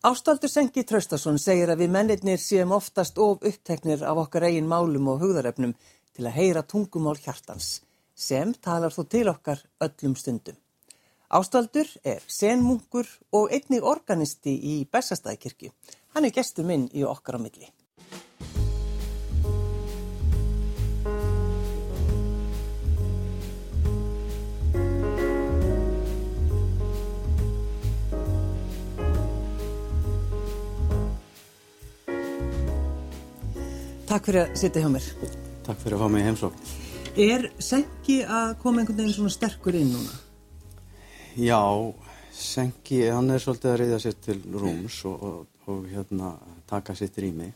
Ástaldur Sengi Traustason segir að við mennirnir séum oftast of uppteknir af okkar eigin málum og hugðarefnum til að heyra tungumál hjartans, sem talar þó til okkar öllum stundum. Ástaldur er senmungur og einnig organisti í Bessastæðkirkju. Hann er gestur minn í okkar á milli. Takk fyrir að sitja hjá mér. Takk fyrir að fá mig heimsókn. Er Sengi að koma einhvern veginn svona sterkur inn núna? Já, Sengi, hann er svolítið að reyða sér til rúms og, og, og hérna taka sitt rými.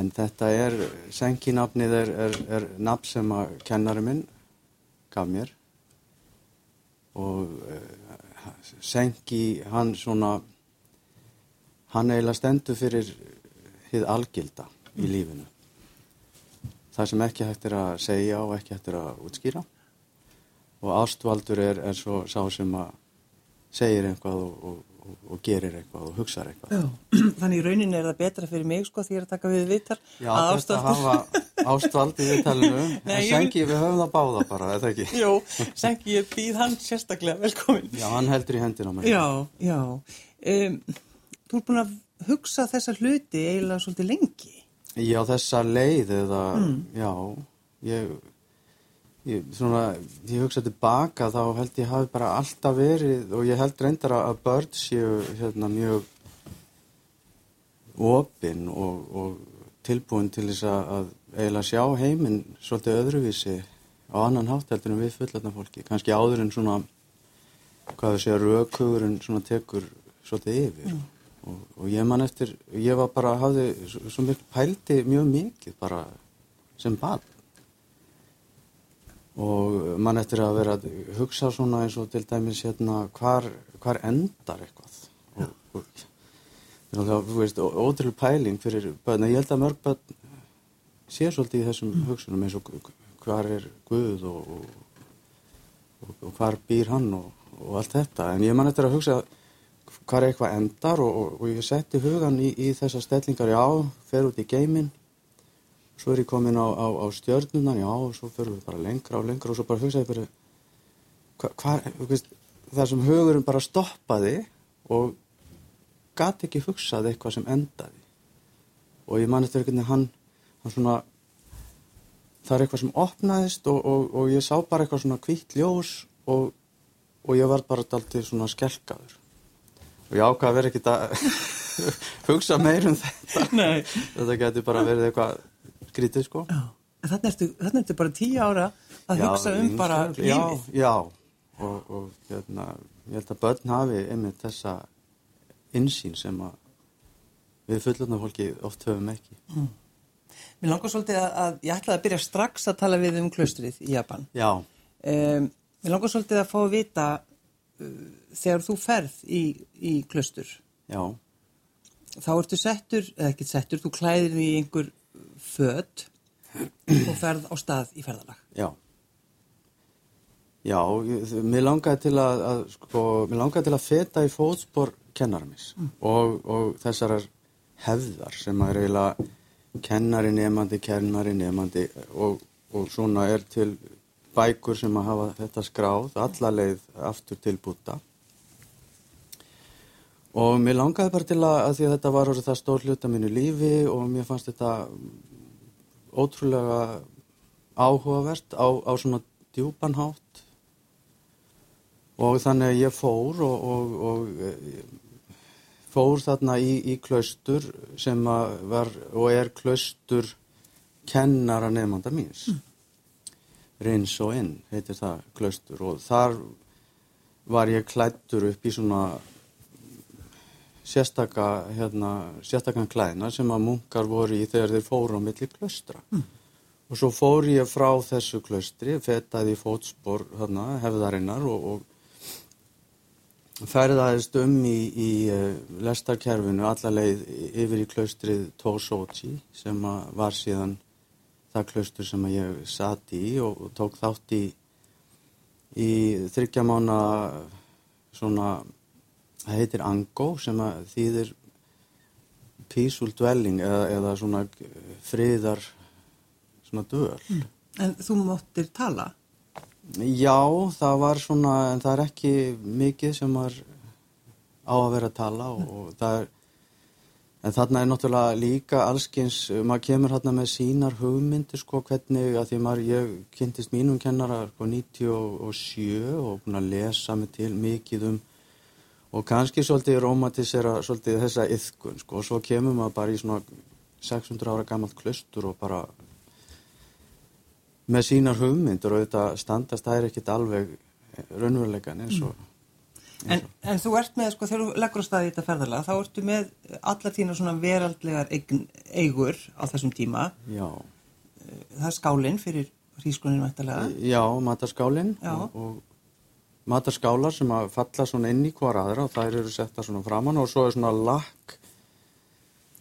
En þetta er, Sengi nafnið er, er, er nafn sem að kennari minn gaf mér og uh, Sengi, hann svona, hann eiginlega stendur fyrir hið algilda í lífinu. Það sem ekki hægt er að segja og ekki hægt er að útskýra og ástvaldur er, er svo sá sem að segir einhvað og, og, og gerir eitthvað og hugsaður eitthvað. Já, þannig í rauninni er það betra fyrir mig sko því að taka við viðtal. Já, þetta hafa ástvaldi í viðtalinu, en Sengi við höfum það báða bara, eða ekki? Jó, Sengi, ég býð hann sérstaklega velkomin. Já, hann heldur í hendina á mig. Já, já. Um, þú er búin að hugsa þessa hluti eiginlega svolítið lengi? Já, þessa leið eða, mm. já, ég, ég, svona, ég hugsa tilbaka þá held ég hafi bara alltaf verið og ég held reyndar að börn séu hérna mjög opinn og, og tilbúin til þess að eiginlega sjá heiminn svolítið öðruvísi á annan hátt heldur en við fullatna fólki, kannski áður en svona, hvað þau segja, rökhugurinn svona tekur svolítið yfir. Mm og, og ég man eftir, ég var bara hafði svo mikil pældi mjög mikið bara sem barn. Og man eftir að vera að hugsa svona eins og til dæmis hérna hvar, hvar endar eitthvað? Og, og þú veist, ótrúlega pæling fyrir börn, ég held að mörg börn sé svolítið í þessum mm. hugsunum eins og hvar er Guð og, og, hvar býr hann og, allt þetta, en ég man eftir að hugsa hvað er eitthvað endar og, og, og ég setti hugan í, í þessar stellingar, já, fer út í geimin svo er ég komin á, á, á stjörnunan, já, og svo fyrir við bara lengra og lengra og svo bara hugsaði fyrir hvað, hva, það sem hugurinn bara stoppaði og gati ekki hugsaði eitthvað sem endaði. Og ég man eftir einhvern veginn hann, hann svona það er eitthvað sem opnaðist og, og ég sá bara eitthvað svona kvitt ljós og ég var bara alltaf svona skelkaður og ég ákvaði að vera ekkit að hugsa meir um þetta. Nei. þetta getur bara verið eitthvað skrítið sko. Já. en þannig ertu, þannig ertu bara tíu ára að já, hugsa um bara lífið. Já, já. Og, og hérna, ég held að börn hafi einmitt þessa insýn sem að við fullurna fólki oft höfum ekki. Mm. Mér langar svolítið að, að ég ætlaði að byrja strax að tala við um klaustrið í Japan. Já. Um, Mér langar svolítið að fá að vita þegar þú ferð í, í klöstur Já. þá ertu settur, eða ekki settur þú klæðir því einhver född og ferð á stað í ferðalag Já Já, mér langaði til að, að sko, mér langaði til að feta í fótspor kennaramis mm. og, og þessar hefðar sem að er eiginlega kennari nefandi, kennari nefandi og, og svona er til bækur sem að hafa þetta skráð alla leið aftur til búta og mér langaði bara til að, að því að þetta var það stór hluta mínu lífi og mér fannst þetta ótrúlega áhugavert á, á svona djúpanhátt og þannig að ég fór og, og, og fór þarna í, í klaustur sem var og er klaustur kennara nefnda míns. Mm. Rins og inn heitir það klaustur og þar var ég klættur upp í svona sérstaka hérna, sérstakann klæðina sem að munkar voru í þegar þeir fóru á milli klaustra mm. og svo fór ég frá þessu klaustri, fetaði fótspor hérna, hefðarinnar og, og ferðaðist um í, í uh, lestarkerfinu allarleið yfir í klaustrið Tosochi sem var síðan það klaustur sem ég satt í og, og tók þátt í í þryggjamána svona það heitir Angó sem að þýðir peaceful dwelling eða, eða svona friðar svona döl. Mm. En þú móttir tala? Já, það var svona, en það er ekki mikið sem var á að vera að tala og, mm. og það er, en þarna er náttúrulega líka allskins, maður kemur hérna með sínar hugmyndir sko hvernig að því maður, ég kynntist mínum kennara sko 97 og búin að lesa mig til mikið um og kannski svolítið romantisera svolítið þessa yðkun sko og svo kemur maður bara í svona 600 ára gammalt klustur og bara með sínar hugmyndur og þetta standast það er ekkit alveg raunverulegan eins og, og. En, en þú ert með, sko, þegar þú leggur á staði í þetta ferðarlega, þá ertu með allar þína svona veraldlegar eign, eigur á þessum tíma. Já. Það er skálinn fyrir hrískuninu mættalega. Já, matarskálinn og, og matarskálar sem að falla svona inn í hver aðra og þær eru setta svona framann og svo er svona lakk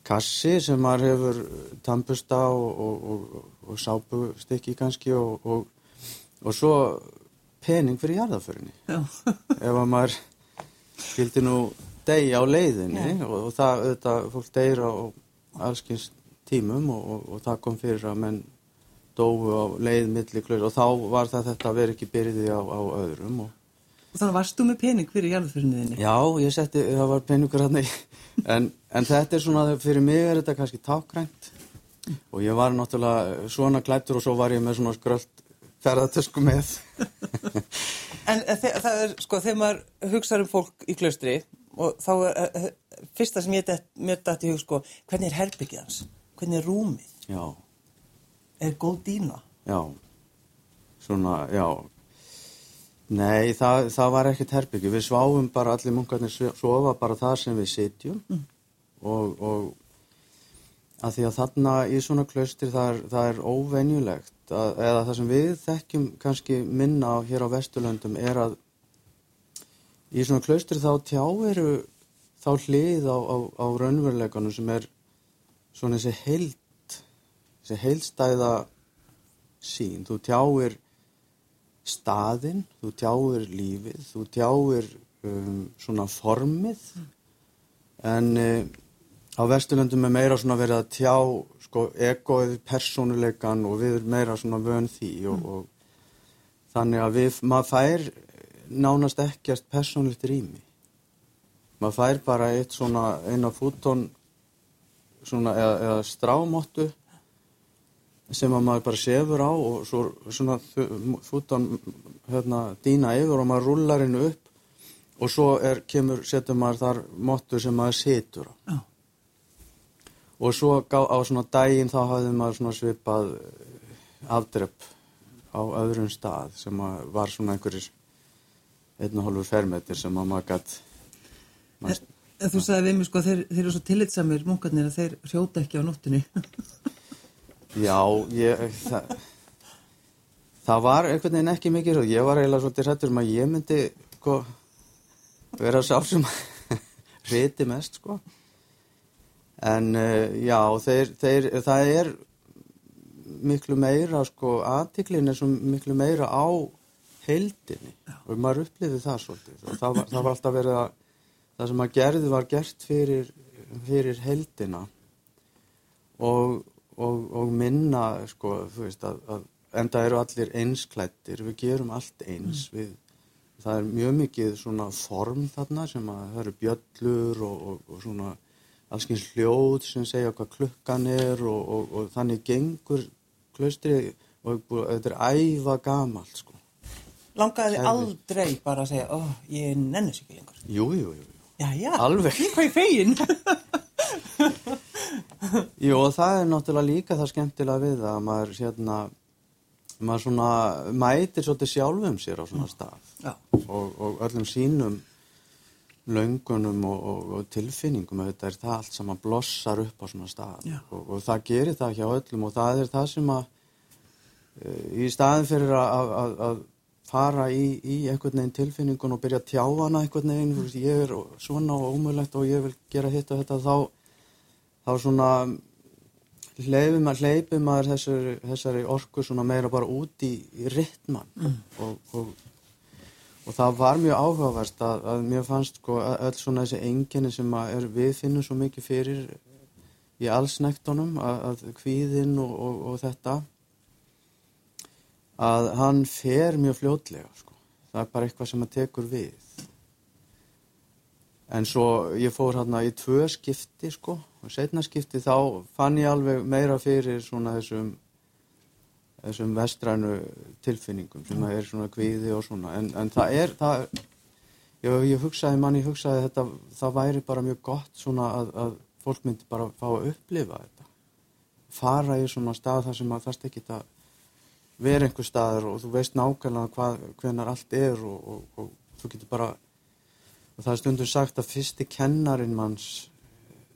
kassi sem maður hefur tampusta og, og, og sápustykki kannski og, og svo pening fyrir jarðaförinni ef að maður skildi nú degi á leiðinni og það, þetta, fólk degir á allskynst tímum og það kom fyrir að menn dói á leið milli klöður og þá var það þetta að vera ekki byrjiði á, á öðrum og Og þannig varst þú með pening fyrir jarðfyrniðinni? Já, ég setti, það var peningur hann en, en þetta er svona, fyrir mig er þetta kannski tákgrænt og ég var náttúrulega svona klættur og svo var ég með svona skröld ferðartösku með. en það er, sko, þegar maður hugsaður um fólk í klaustri og þá er, eh, eh, fyrsta sem ég mjög dætti hug, sko, hvernig er herbyggið hans? Hvernig er rúmið? Já. Er góð dýna? Já, svona, já Nei, það, það var ekkert herbyggju. Við sváum bara, allir munkarnir sofa bara þar sem við sitjum mm. og, og að því að þarna í svona klaustir það er, það er óvenjulegt að, eða það sem við þekkjum kannski minna á hér á Vesturlöndum er að í svona klaustir þá tjáveru þá hlið á, á, á raunveruleikanum sem er svona þessi heilt, þessi heilstæða sín. Þú tjáir staðinn, þú tjáir lífið, þú tjáir um, svona formið en uh, á Vesturlöndum er meira svona verið að tjá sko egoið, persónuleikan og við erum meira svona vön því og, mm. og þannig að við, maður fær nánast ekkert persónlegt rými maður fær bara eitt svona eina fútón svona eða, eða strámóttu sem að maður bara sefur á og svo svona fútan hérna dýna yfir og maður rullar hennu upp og svo er, kemur, setur maður þar mottu sem maður setur á. Oh. Og svo á svona daginn þá hafði maður svipað eh, afdrepp á öðrum stað sem var svona einhverjir einn og hálfur fermetir sem maður gætt En þú sagði við mig sko þeir, þeir eru svo tillitsamir munkarnir að þeir hrjóta ekki á nóttunni Já, ég, það, það var einhvern veginn ekki mikið. Ég var eiginlega svolítið hrættur um að ég myndi sko, vera sá sem riti mest. Sko. En uh, já, þeir, þeir, það er miklu meira, sko, aðtiklin er svo miklu meira á heildinni já. og maður upplifið það svolítið. Og það, var, það var alltaf verið að það sem að gerði var gert fyrir, fyrir heildina og og, og minna sko, þú veist að, að enda eru allir einsklættir, við gerum allt eins mm. við, það er mjög mikið svona form þarna sem að það eru bjöllur og, og, og svona allskyns hljóð sem segja hvað klukkan er og þannig gengur klaustri og þetta er æfa gamalt sko Langaði þið aldrei bara að segja, ó, oh, ég nennis ekki lengur? Jú, jú, jú. Já, já. Alveg. Hvað er feginn? Jú og það er náttúrulega líka það skemmtilega við að maður hérna maður svona mætir svolítið sjálfum sér á svona stað og, og öllum sínum löngunum og, og, og tilfinningum þetta er það allt sem að blossar upp á svona stað. Og það gerir það hjá öllum og það er það sem að e, í staðin fyrir að, að, að fara í, í einhvern veginn tilfinningun og byrja að tjá hana einhvern veginn, ég er svona og ómöðlegt og ég vil gera hitt og þetta þá þá svona að hleypum að þessari, þessari orku svona meira bara út í, í rittmann mm. og, og, það var mjög áhugaverst að, að mér fannst sko öll svona þessi enginni sem er, við finnum svo mikið fyrir í allsnektunum að, að kvíðinn og, og, og þetta að hann fer mjög fljótlega sko. það er bara eitthvað sem að tekur við en svo ég fór hérna í tvö skipti sko og setna skipti þá fann ég alveg meira fyrir svona þessum þessum vestrænu tilfinningum sem er svona kvíði og svona. En, en það er það, ég, ég hugsaði manni, ég hugsaði þetta það væri bara mjög gott svona að, að fólk myndi bara fá að upplifa þetta. Fara í svona stað þar sem að það stekki þetta vera einhver staður og þú veist nákvæmlega hvað, hvenar allt er og, og, og þú getur bara og það er stundum sagt að fyrsti kennarin manns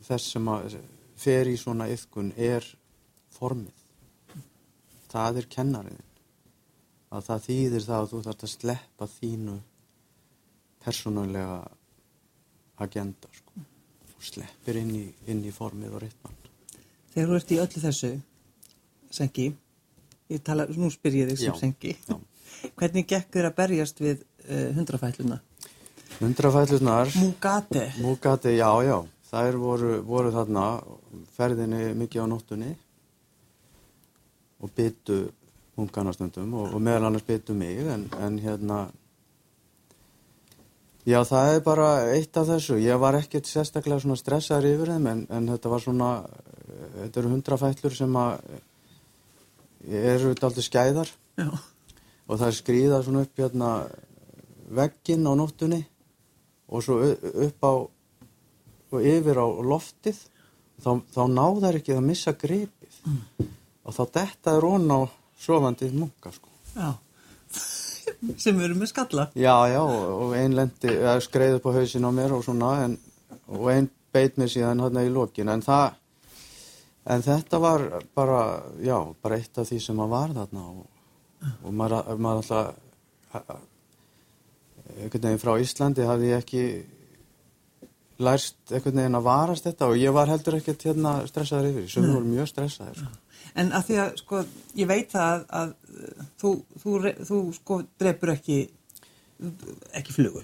þess sem að fer í svona yfkun er formið það er kennariðin að það þýðir það að þú þarfst að sleppa þínu persónulega agenda sko. og sleppir inn í, inn í formið og ritman Þegar þú ert í öllu þessu sengi, ég tala, nú spyr ég þig sem Já, sengi já. hvernig gekk þér að berjast við uh, hundrafætluna? Hundrafætlunar Mugate Múgati, já, já. Þær voru, voru þarna ferðinni mikið á nóttunni og byttu munkana stundum og, og meðal annars byttu mig en, en hérna já það er bara eitt af þessu, ég var ekkert sérstaklega svona stressaður yfir þeim en, en þetta var svona þetta eru hundrafætlur sem að eru aldrei skæðar. Já, og það skrýða svona upp hérna vegginn á nóttunni og svo upp á og yfir á loftið. Þá, þá náðar ekki að missa gripið og þá detta er ón á sofandi munka sko. já sem eru með skalla já já og, og ein lendi eða skreið upp á hausin á mér og svona en, og ein beit mér síðan hérna í lokin en það en þetta var bara já bara eitt af því sem að var þarna og, og maður, maður alltaf einhvern veginn frá Íslandi hafði ég ekki lærst einhvern veginn að varast þetta og ég var heldur ekkert hérna stressaður yfir, sem voru mjög stressaður sko. En að því að, sko, ég veit það að, að þú, þú, þú, sko, drepur ekki, ekki flugu.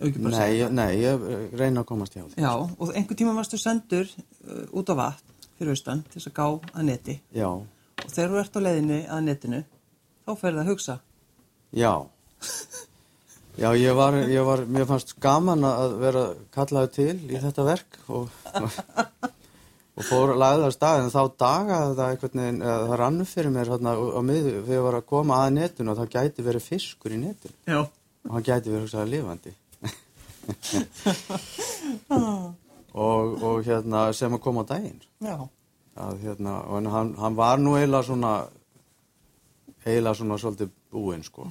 ef ekki bara Nei, ég- nei, ég eh, reyna að komast hjá því það. Já, og einhver tíma varstu sendur uh, út á vatn fyrir austan til þess að gá að neti. Já, Og þegar þú ert á leiðinni að netinu, þá ferði að hugsa. já Já, ég var, ég var, mér fannst gaman að vera kallaði til í þetta verk og, og fór lagða að stað en þá dagaði það einhvern veginn, það rannu fyrir mér hérna á á miðu þegar ég var að koma að netinu og það gæti verið fiskur í netinu. Já. og hann gæti verið hugsaði lifandi. Og, og hérna sem að koma á daginn. Að hérna, og hann, hann var nú eiginlega svona eiginlega svona svolítið búinn sko.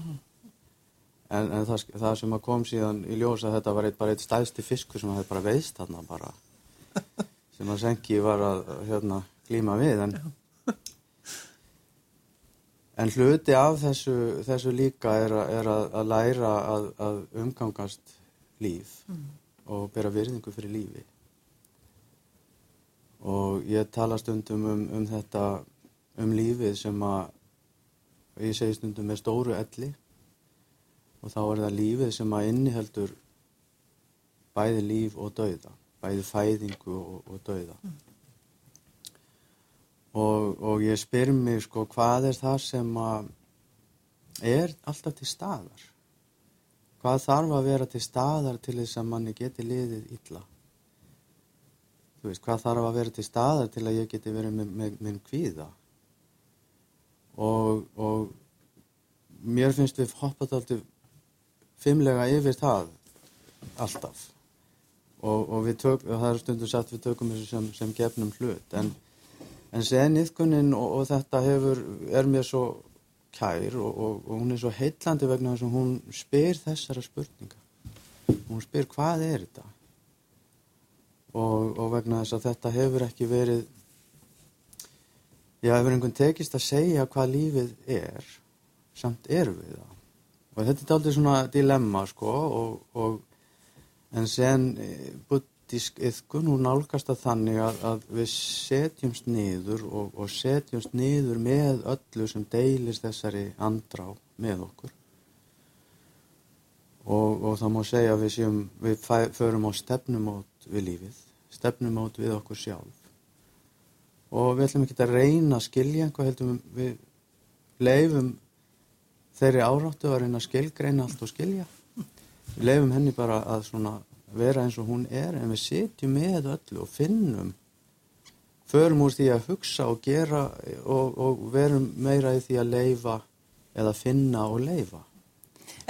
En, en það, það sem að kom síðan í ljós að þetta var eitt, bara eitt stæðsti fiskur sem að þetta bara veist þarna bara sem að Sengi var að hérna glíma við en en hluti af þessu, þessu líka er, að- er að, að læra að, að umgangast líf og bera virðingu fyrir lífi. Og ég tala stundum um, um þetta um lífið sem að ég segi stundum með stóru elli. Og þá er það lífið sem að inniheldur bæði líf og dauða bæði fæðingu og, og dauða. Og, og ég spyr mig sko hvað er það sem að er alltaf til staðar? Hvað þarf að vera til staðar til þess að manni geti liðið illa? Þú veist, hvað þarf að vera til staðar til að ég geti verið með, með minn kvíða? Og, og mér finnst við hoppað alltaf fimmlega yfir það alltaf og, og tök, það er stundum sagt við tökum þessu sem, sem gefnum hlut. En, en sen yfkunin og, og þetta hefur, er mér svo kær og, og, hún er svo heitlandi vegna þess að hún spyr þessara spurninga. Hún spyr hvað er þetta? Og, vegna þess að þetta hefur ekki verið já, hefur einhvern tekist að segja hvað lífið er samt erum við það. Og þetta er aldrei svona dilemma sko og en sen eh, buddísk yðkun hún nálgast að þannig að, að við setjumst niður og, og setjumst niður með öllu sem deilist þessari andrá með okkur. Og, og það má segja að við séum, við fæ, förum á stefnumót við lífið, stefnumót við okkur sjálf. Og við ætlum ekki að reyna að skilja einhvað heldum við leifum þeirri áráttu að reyna að skilgreina allt og skilja við leifum henni bara að svona vera eins og hún er en við sitjum með öllu og finnum förum úr því að hugsa og gera og, og verum meira í því að leifa eða finna og leifa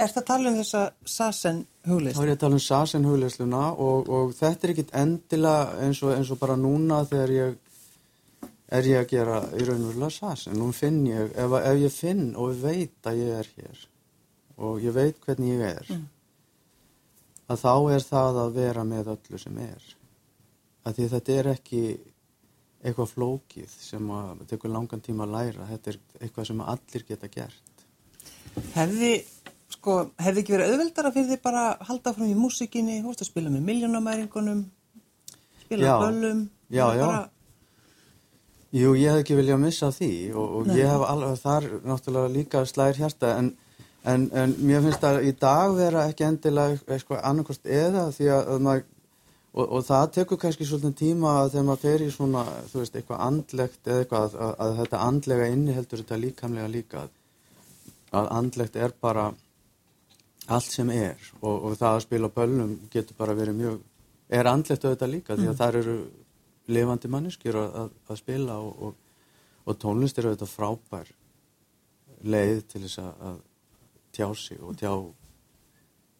Er það að tala um þessa Sassen Þá hugleyslu? er ég að tala um Sassen hugleisluna og, og þetta er ekkit endilega eins og, eins og bara núna þegar ég er ég að gera í raunverulega Sassen. Nú finn ég, ef, ef ég finn og veit að ég er hér og ég veit hvernig ég er, að þá er það að vera með öllu sem er. Því þetta er ekki eitthvað flókið sem að tekur langan tíma að læra. Þetta er eitthvað sem allir geta gert. Hefði, sko, hefði ekki verið auðveldara fyrir þið bara að halda fram í músikinni, hóst að spila með miljónamæringunum, spila Já. á böllum? Já, já. bara- Jú, ég hef ekki viljað missa því og, og ég hef alveg þar náttúrulega líka slæðir hjarta en, en, en mér finnst að í dag vera ekki endilega eitthvað annarkost eða því að, að maður, og, og það tekur kannski svolítið tíma að þegar maður fer í svona, þú veist, eitthvað andlegt eða eitthvað að, að þetta andlega inni heldur þetta líkamlega líka. Að, að andlegt er bara allt sem er og, og það að spila á böllum getur bara verið mjög, er andlegt auðvitað líka því að þar eru lifandi manneskjur að, að, að spila og, og, og tónlist er auðvitað frábær leið til þess að, að tjá sig og tjá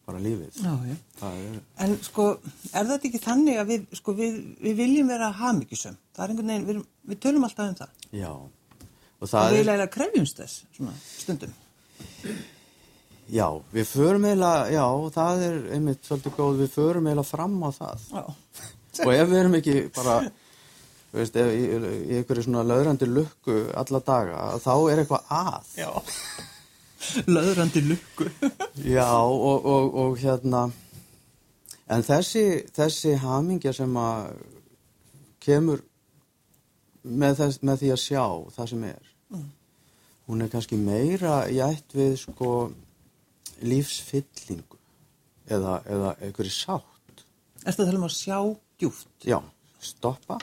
bara lífið. Já, já. Er, En sko, er þetta ekki þannig að við, sko, við, við viljum vera hafmyggjusum? Það er einhvern veginn, við, við tölum alltaf um það. já. Og Og það við er, eiginlega krefjumst þess, svona, stundum. já, við förum eiginlega, já, það er einmitt svolítið góð, við förum eiginlega fram á það. Já. og ef við erum ekki bara þú veist, ef, í, í einhverju svona löðrandi lukku alla daga, þá er eitthvað að Já. Löðrandi lukku. Já, og, og, og hérna en þessi, þessi hamingja sem að kemur með, þess, með því að sjá það sem er hún er kannski meira í ætt við sko lífsfyllingu eða, eða einhverju sátt Ertu að tala um að sjá djúft? já, stoppa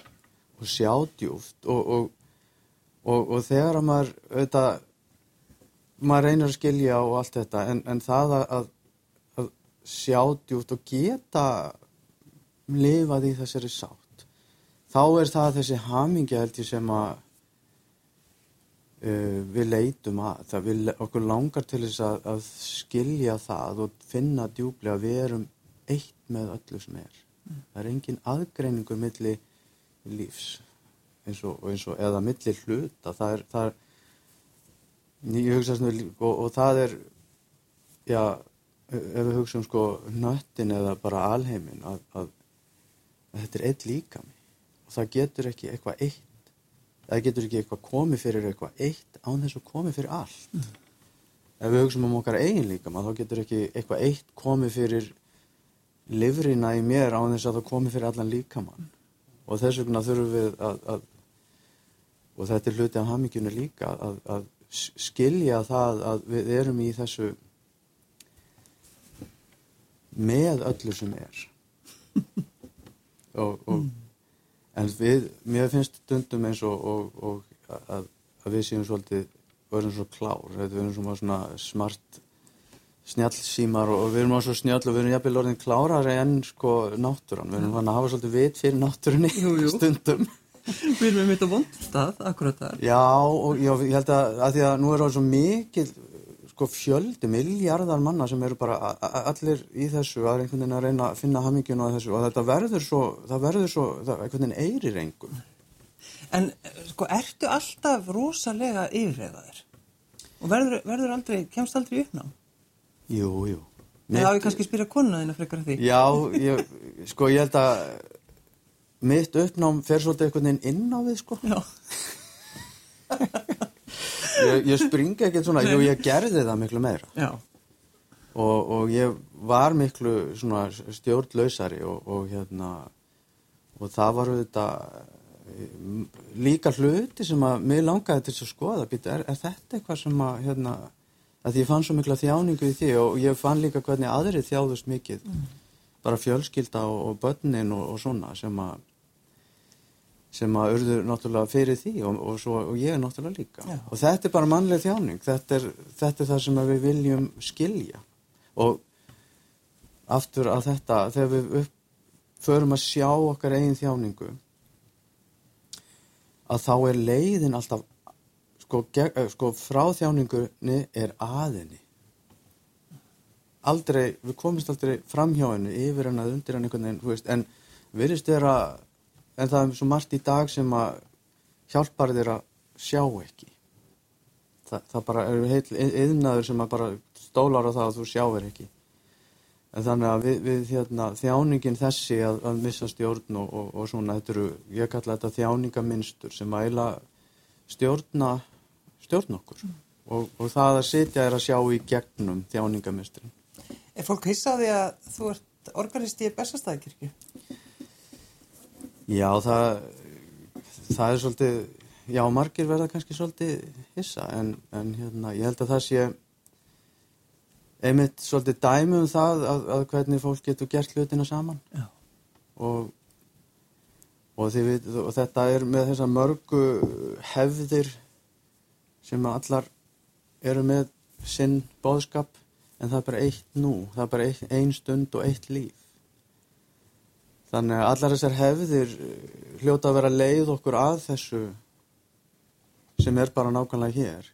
og sjá djúft og, og, og, og þegar að maður auðvitað, maður reynir að skilja og allt þetta en, en það að, að, sjá djúft og geta lifað í þessari sátt þá er það þessi hamingja held ég sem að uh, við leitum að það við, okkur langar til þess að, að skilja það og finna djúplega að við erum eitt með öllu sem er. Það er engin aðgreiningur milli lífs eins og, eins og eða milli hluta það er, það er ég hugsa svona og, og það er já, ef við hugsaum sko nöttin eða bara alheimin að, að, að þetta er eitt líkami. Og það getur ekki eitthvað eitt það getur ekki eitthvað komið fyrir eitthvað eitt án þess að komið fyrir allt. Ef við hugsaum um okkar eigin líkama þá getur ekki eitthvað eitt komið fyrir livrina í mér án þess að það komi fyrir allan líkamann. Og þess vegna þurfum við að, að og þetta er hluti af hamingjunu líka að, að skilja það að við erum í þessu með öllu sem er. Og, og en við, mér finnst stundum eins og, og, og að, að við séum svolítið verðum svo klár, við erum svona, svona smart snjallsímar og við erum á svo snjall og við erum jafnvel orðin klárari en sko náttúran, við erum hann að hafa svolítið vit fyrir náttúrunni stundum Við erum með mitt á vondstað, akkurat þar. Já, og já, ég held að, að því að nú er það svo mikil sko fjöldi, miljardar manna sem eru bara allir í þessu að einhvern veginn að reyna að finna hamingjuna á þessu og þetta verður svo, það verður svo það einhvern veginn eirir engum En sko, ertu alltaf rosalega yfirrefaður? Og verður, verður aldrei, kemst aldrei í uppnám? Jú, jú Eða á ég kannski að spyrja konuna þína frekar því? Já, ég, sko ég held að mitt uppnám fer svolítið einhvern veginn inn á við sko. Ég, ég springi ekkert svona, jú ég gerði það miklu meira. Og, og ég var miklu svona stjórnlausari og, og hérna og það var auðvitað mm, líka hluti sem að mér langaði til að skoða. Býta, er, er þetta eitthvað sem að hérna, að ég fann svo mikla þjáningu í því og ég fann líka hvernig aðri þjáðust mikið. Bara fjölskylda og, og börnin og, og svona sem að sem að urður náttúrulega fyrir því og, og, svo, og ég er náttúrulega líka. Já. og þetta er bara mannleg þjáning. Þetta er, þetta er það sem að við viljum skilja. Og aftur að þetta þegar við upp, förum að sjá okkar eigin þjáningu að þá er leiðin alltaf sko, eh, sko frá þjáningunni er aðinni. Aldrei, við komist aldrei fram hjá henni, yfir henni, undir henni en virðist vera en það er svo margt í dag sem að hjálpar þér að sjá ekki? Þa, það bara er heil yðnaður sem að bara stólar á það að þú sjáir ekki. En þannig að við, við hérna, þjáningin þessi að, að missa stjórn og, og, og svona, þetta eru, ég kalla þetta þjáningaminstur sem að eila stjórna stjórn okkur. Og, og það að sitja er að sjá í gegnum þjáningaminsturinn. Er fólk hissaði að þú ert organisti í Bessastæðikirkju? Já, það, það er svolítið, já, margir verða kannski svolítið hissa, en, en hérna, ég held að það sé einmitt svolítið dæmi um það að, að hvernig fólk getur gert hlutina saman og, og, vit- og þetta er með þessar mörgu hefðir sem allar eru með sinn bóðskap en það er bara eitt nú, það er bara eitt, ein stund og eitt líf. Þannig að allar þessar hefðir eh, hljóta að vera leið okkur að þessu sem er bara nákvæmlega hér.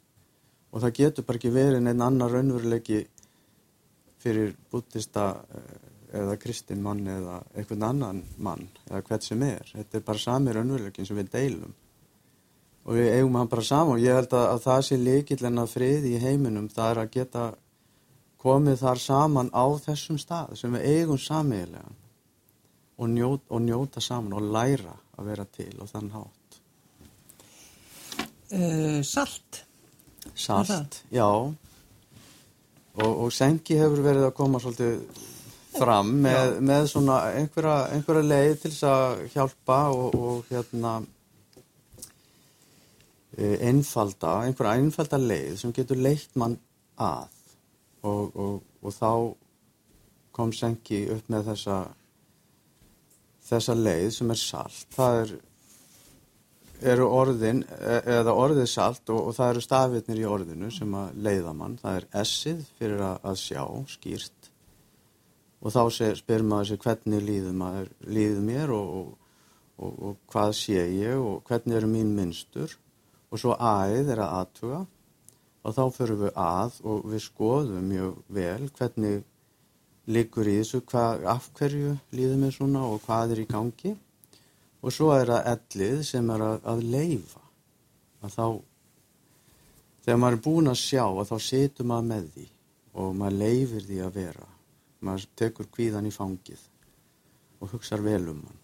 Og það getur bara ekki verið neinn annar raunveruleiki fyrir búttista eða kristin mann eða einhvern annan mann eða hvert sem er. Þetta er bara sami raunveruleikin sem við deilum. Og við eigum hann bara saman. Og ég held að, að það sé líkill en að friði í heiminum það er að geta komið þar saman á þessum stað sem við eigum samiðilega og, njót, og njóta saman og læra að vera til og þann hátt. Uh, salt. Salt, já. Og, og sengi hefur verið að koma svolítið fram með, með svona einhverja, einhverja leið til þess að hjálpa og, og hérna eh, einfalda, einhverja einfalda leið sem getur leitt mann að og, og, og þá kom sengi upp með þessa þessa leið sem er salt. Það er eru orðin, e- eða orðið salt og, og það eru stafirnir í orðinu sem að leiða mann. Það er essið fyrir að, að sjá, skýrt. Og þá spyr maður sér hvernig líður, maður, líður mér og, og, og, hvað sé ég og hvernig eru mín minnstur. Og svo æð er að aðtuga og þá fyrir við að og við skoðum mjög vel hvernig liggur í þessu, hvað, af hverju líður mér svona og hvað er í gangi. Og svo er það ellið sem er að, að leifa. Að þá, þegar maður er búinn að sjá, að þá situr maður með því og maður leifir því að vera. Maður tekur kvíðan í fangið og hugsar vel um hann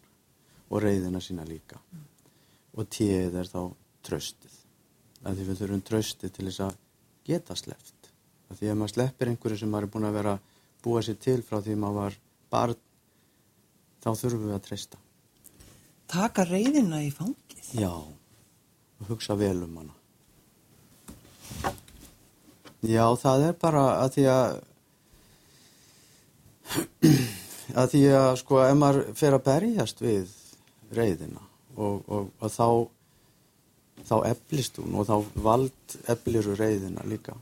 og reyðina sína líka. Og tíð er þá tröstið. Að því við þurfum tröstið til þess að geta sleppt. Að því að maður sleppir einhverju sem maður er búinn að vera búa sér til frá því maður var barn, þá þurfum við að treysta. Taka reyðina í fangið. Já, og hugsa vel um hana. Já, það er bara að því að að því að sko ef maður fer að berjast við reyðina og, og að þá þá eflist hún og þá vald efliru reyðina líka.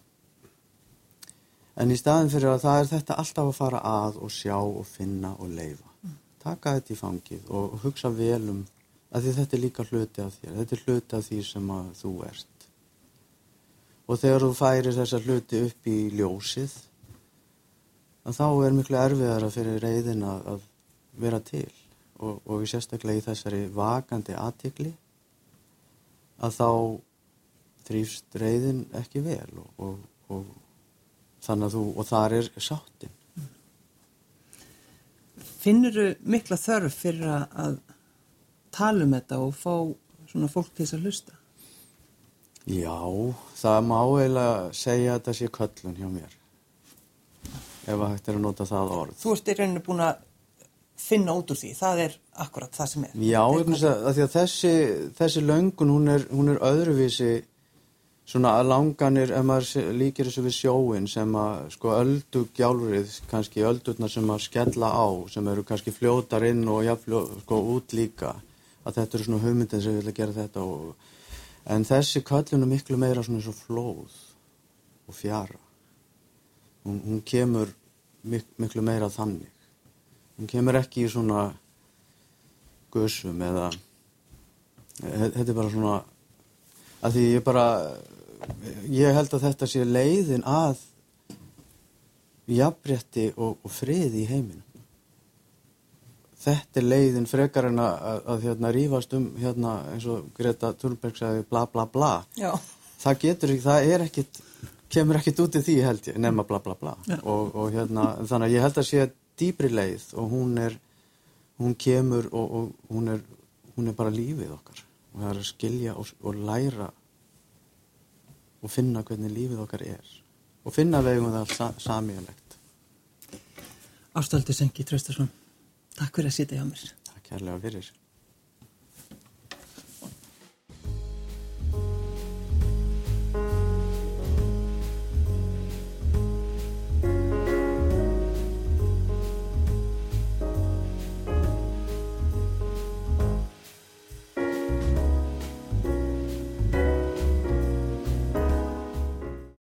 En í staðin fyrir að það er þetta alltaf að fara að og sjá og finna og leifa. Taka þetta í fangið og hugsa vel um að þetta er líka hluti af þér. Þetta er hluti af því sem að þú ert. Og þegar þú færir þessa hluti upp í ljósið, að þá er miklu erfiðara fyrir reyðin að, að vera til. Og, og sérstaklega í þessari vakandi aðtikli, að þá þrýfst reyðin ekki vel og, og, og þannig að þú, og þar er sáttin. Finnuru mikla þörf fyrir að, tala um þetta og fá svona fólk til þess að hlusta? Já, það má eiginlega segja að þetta sé köllun hjá mér. Ef að hægt er að nota það orð. Þú ert í rauninu búin að finna út úr því. Það er akkurat það sem er. Já, þess að, að þessi, þessi löngun, hún er, hún er öðruvísi svona langanir ef maður líkir þessu við sjóin sem að sko öldugjálfrið kannski öldurnar sem að skella á sem eru kannski fljótar inn og jafnfljó, sko út líka að þetta eru svona hugmyndin sem vil að gera þetta og, en þessi köllun er miklu meira svona eins og flóð og fjara. Hún, hún kemur mik miklu meira þannig. Hún kemur ekki í svona gusum eða þe- þetta er bara svona að því ég bara ég held að þetta sé leiðin að jafnrétti og, og friði í heiminum. Þetta er leiðin frekar en að, að, að hérna rífast um hérna eins og Greta Thunberg sagði bla bla bla. Já. það getur ekki, það er ekkit kemur ekkit út í því held ég nema bla bla bla. Og, og hérna þannig að ég held að sé dýbri leið og hún er hún kemur og, og hún er hún er bara lífið okkar. Og það er að skilja og, og læra og finna hvernig lífið okkar er. Og finna vegum það sa, samíðalegt Ástaldi Sengi Traustason, takk fyrir að sitja hjá mér. Takk kærlega fyrir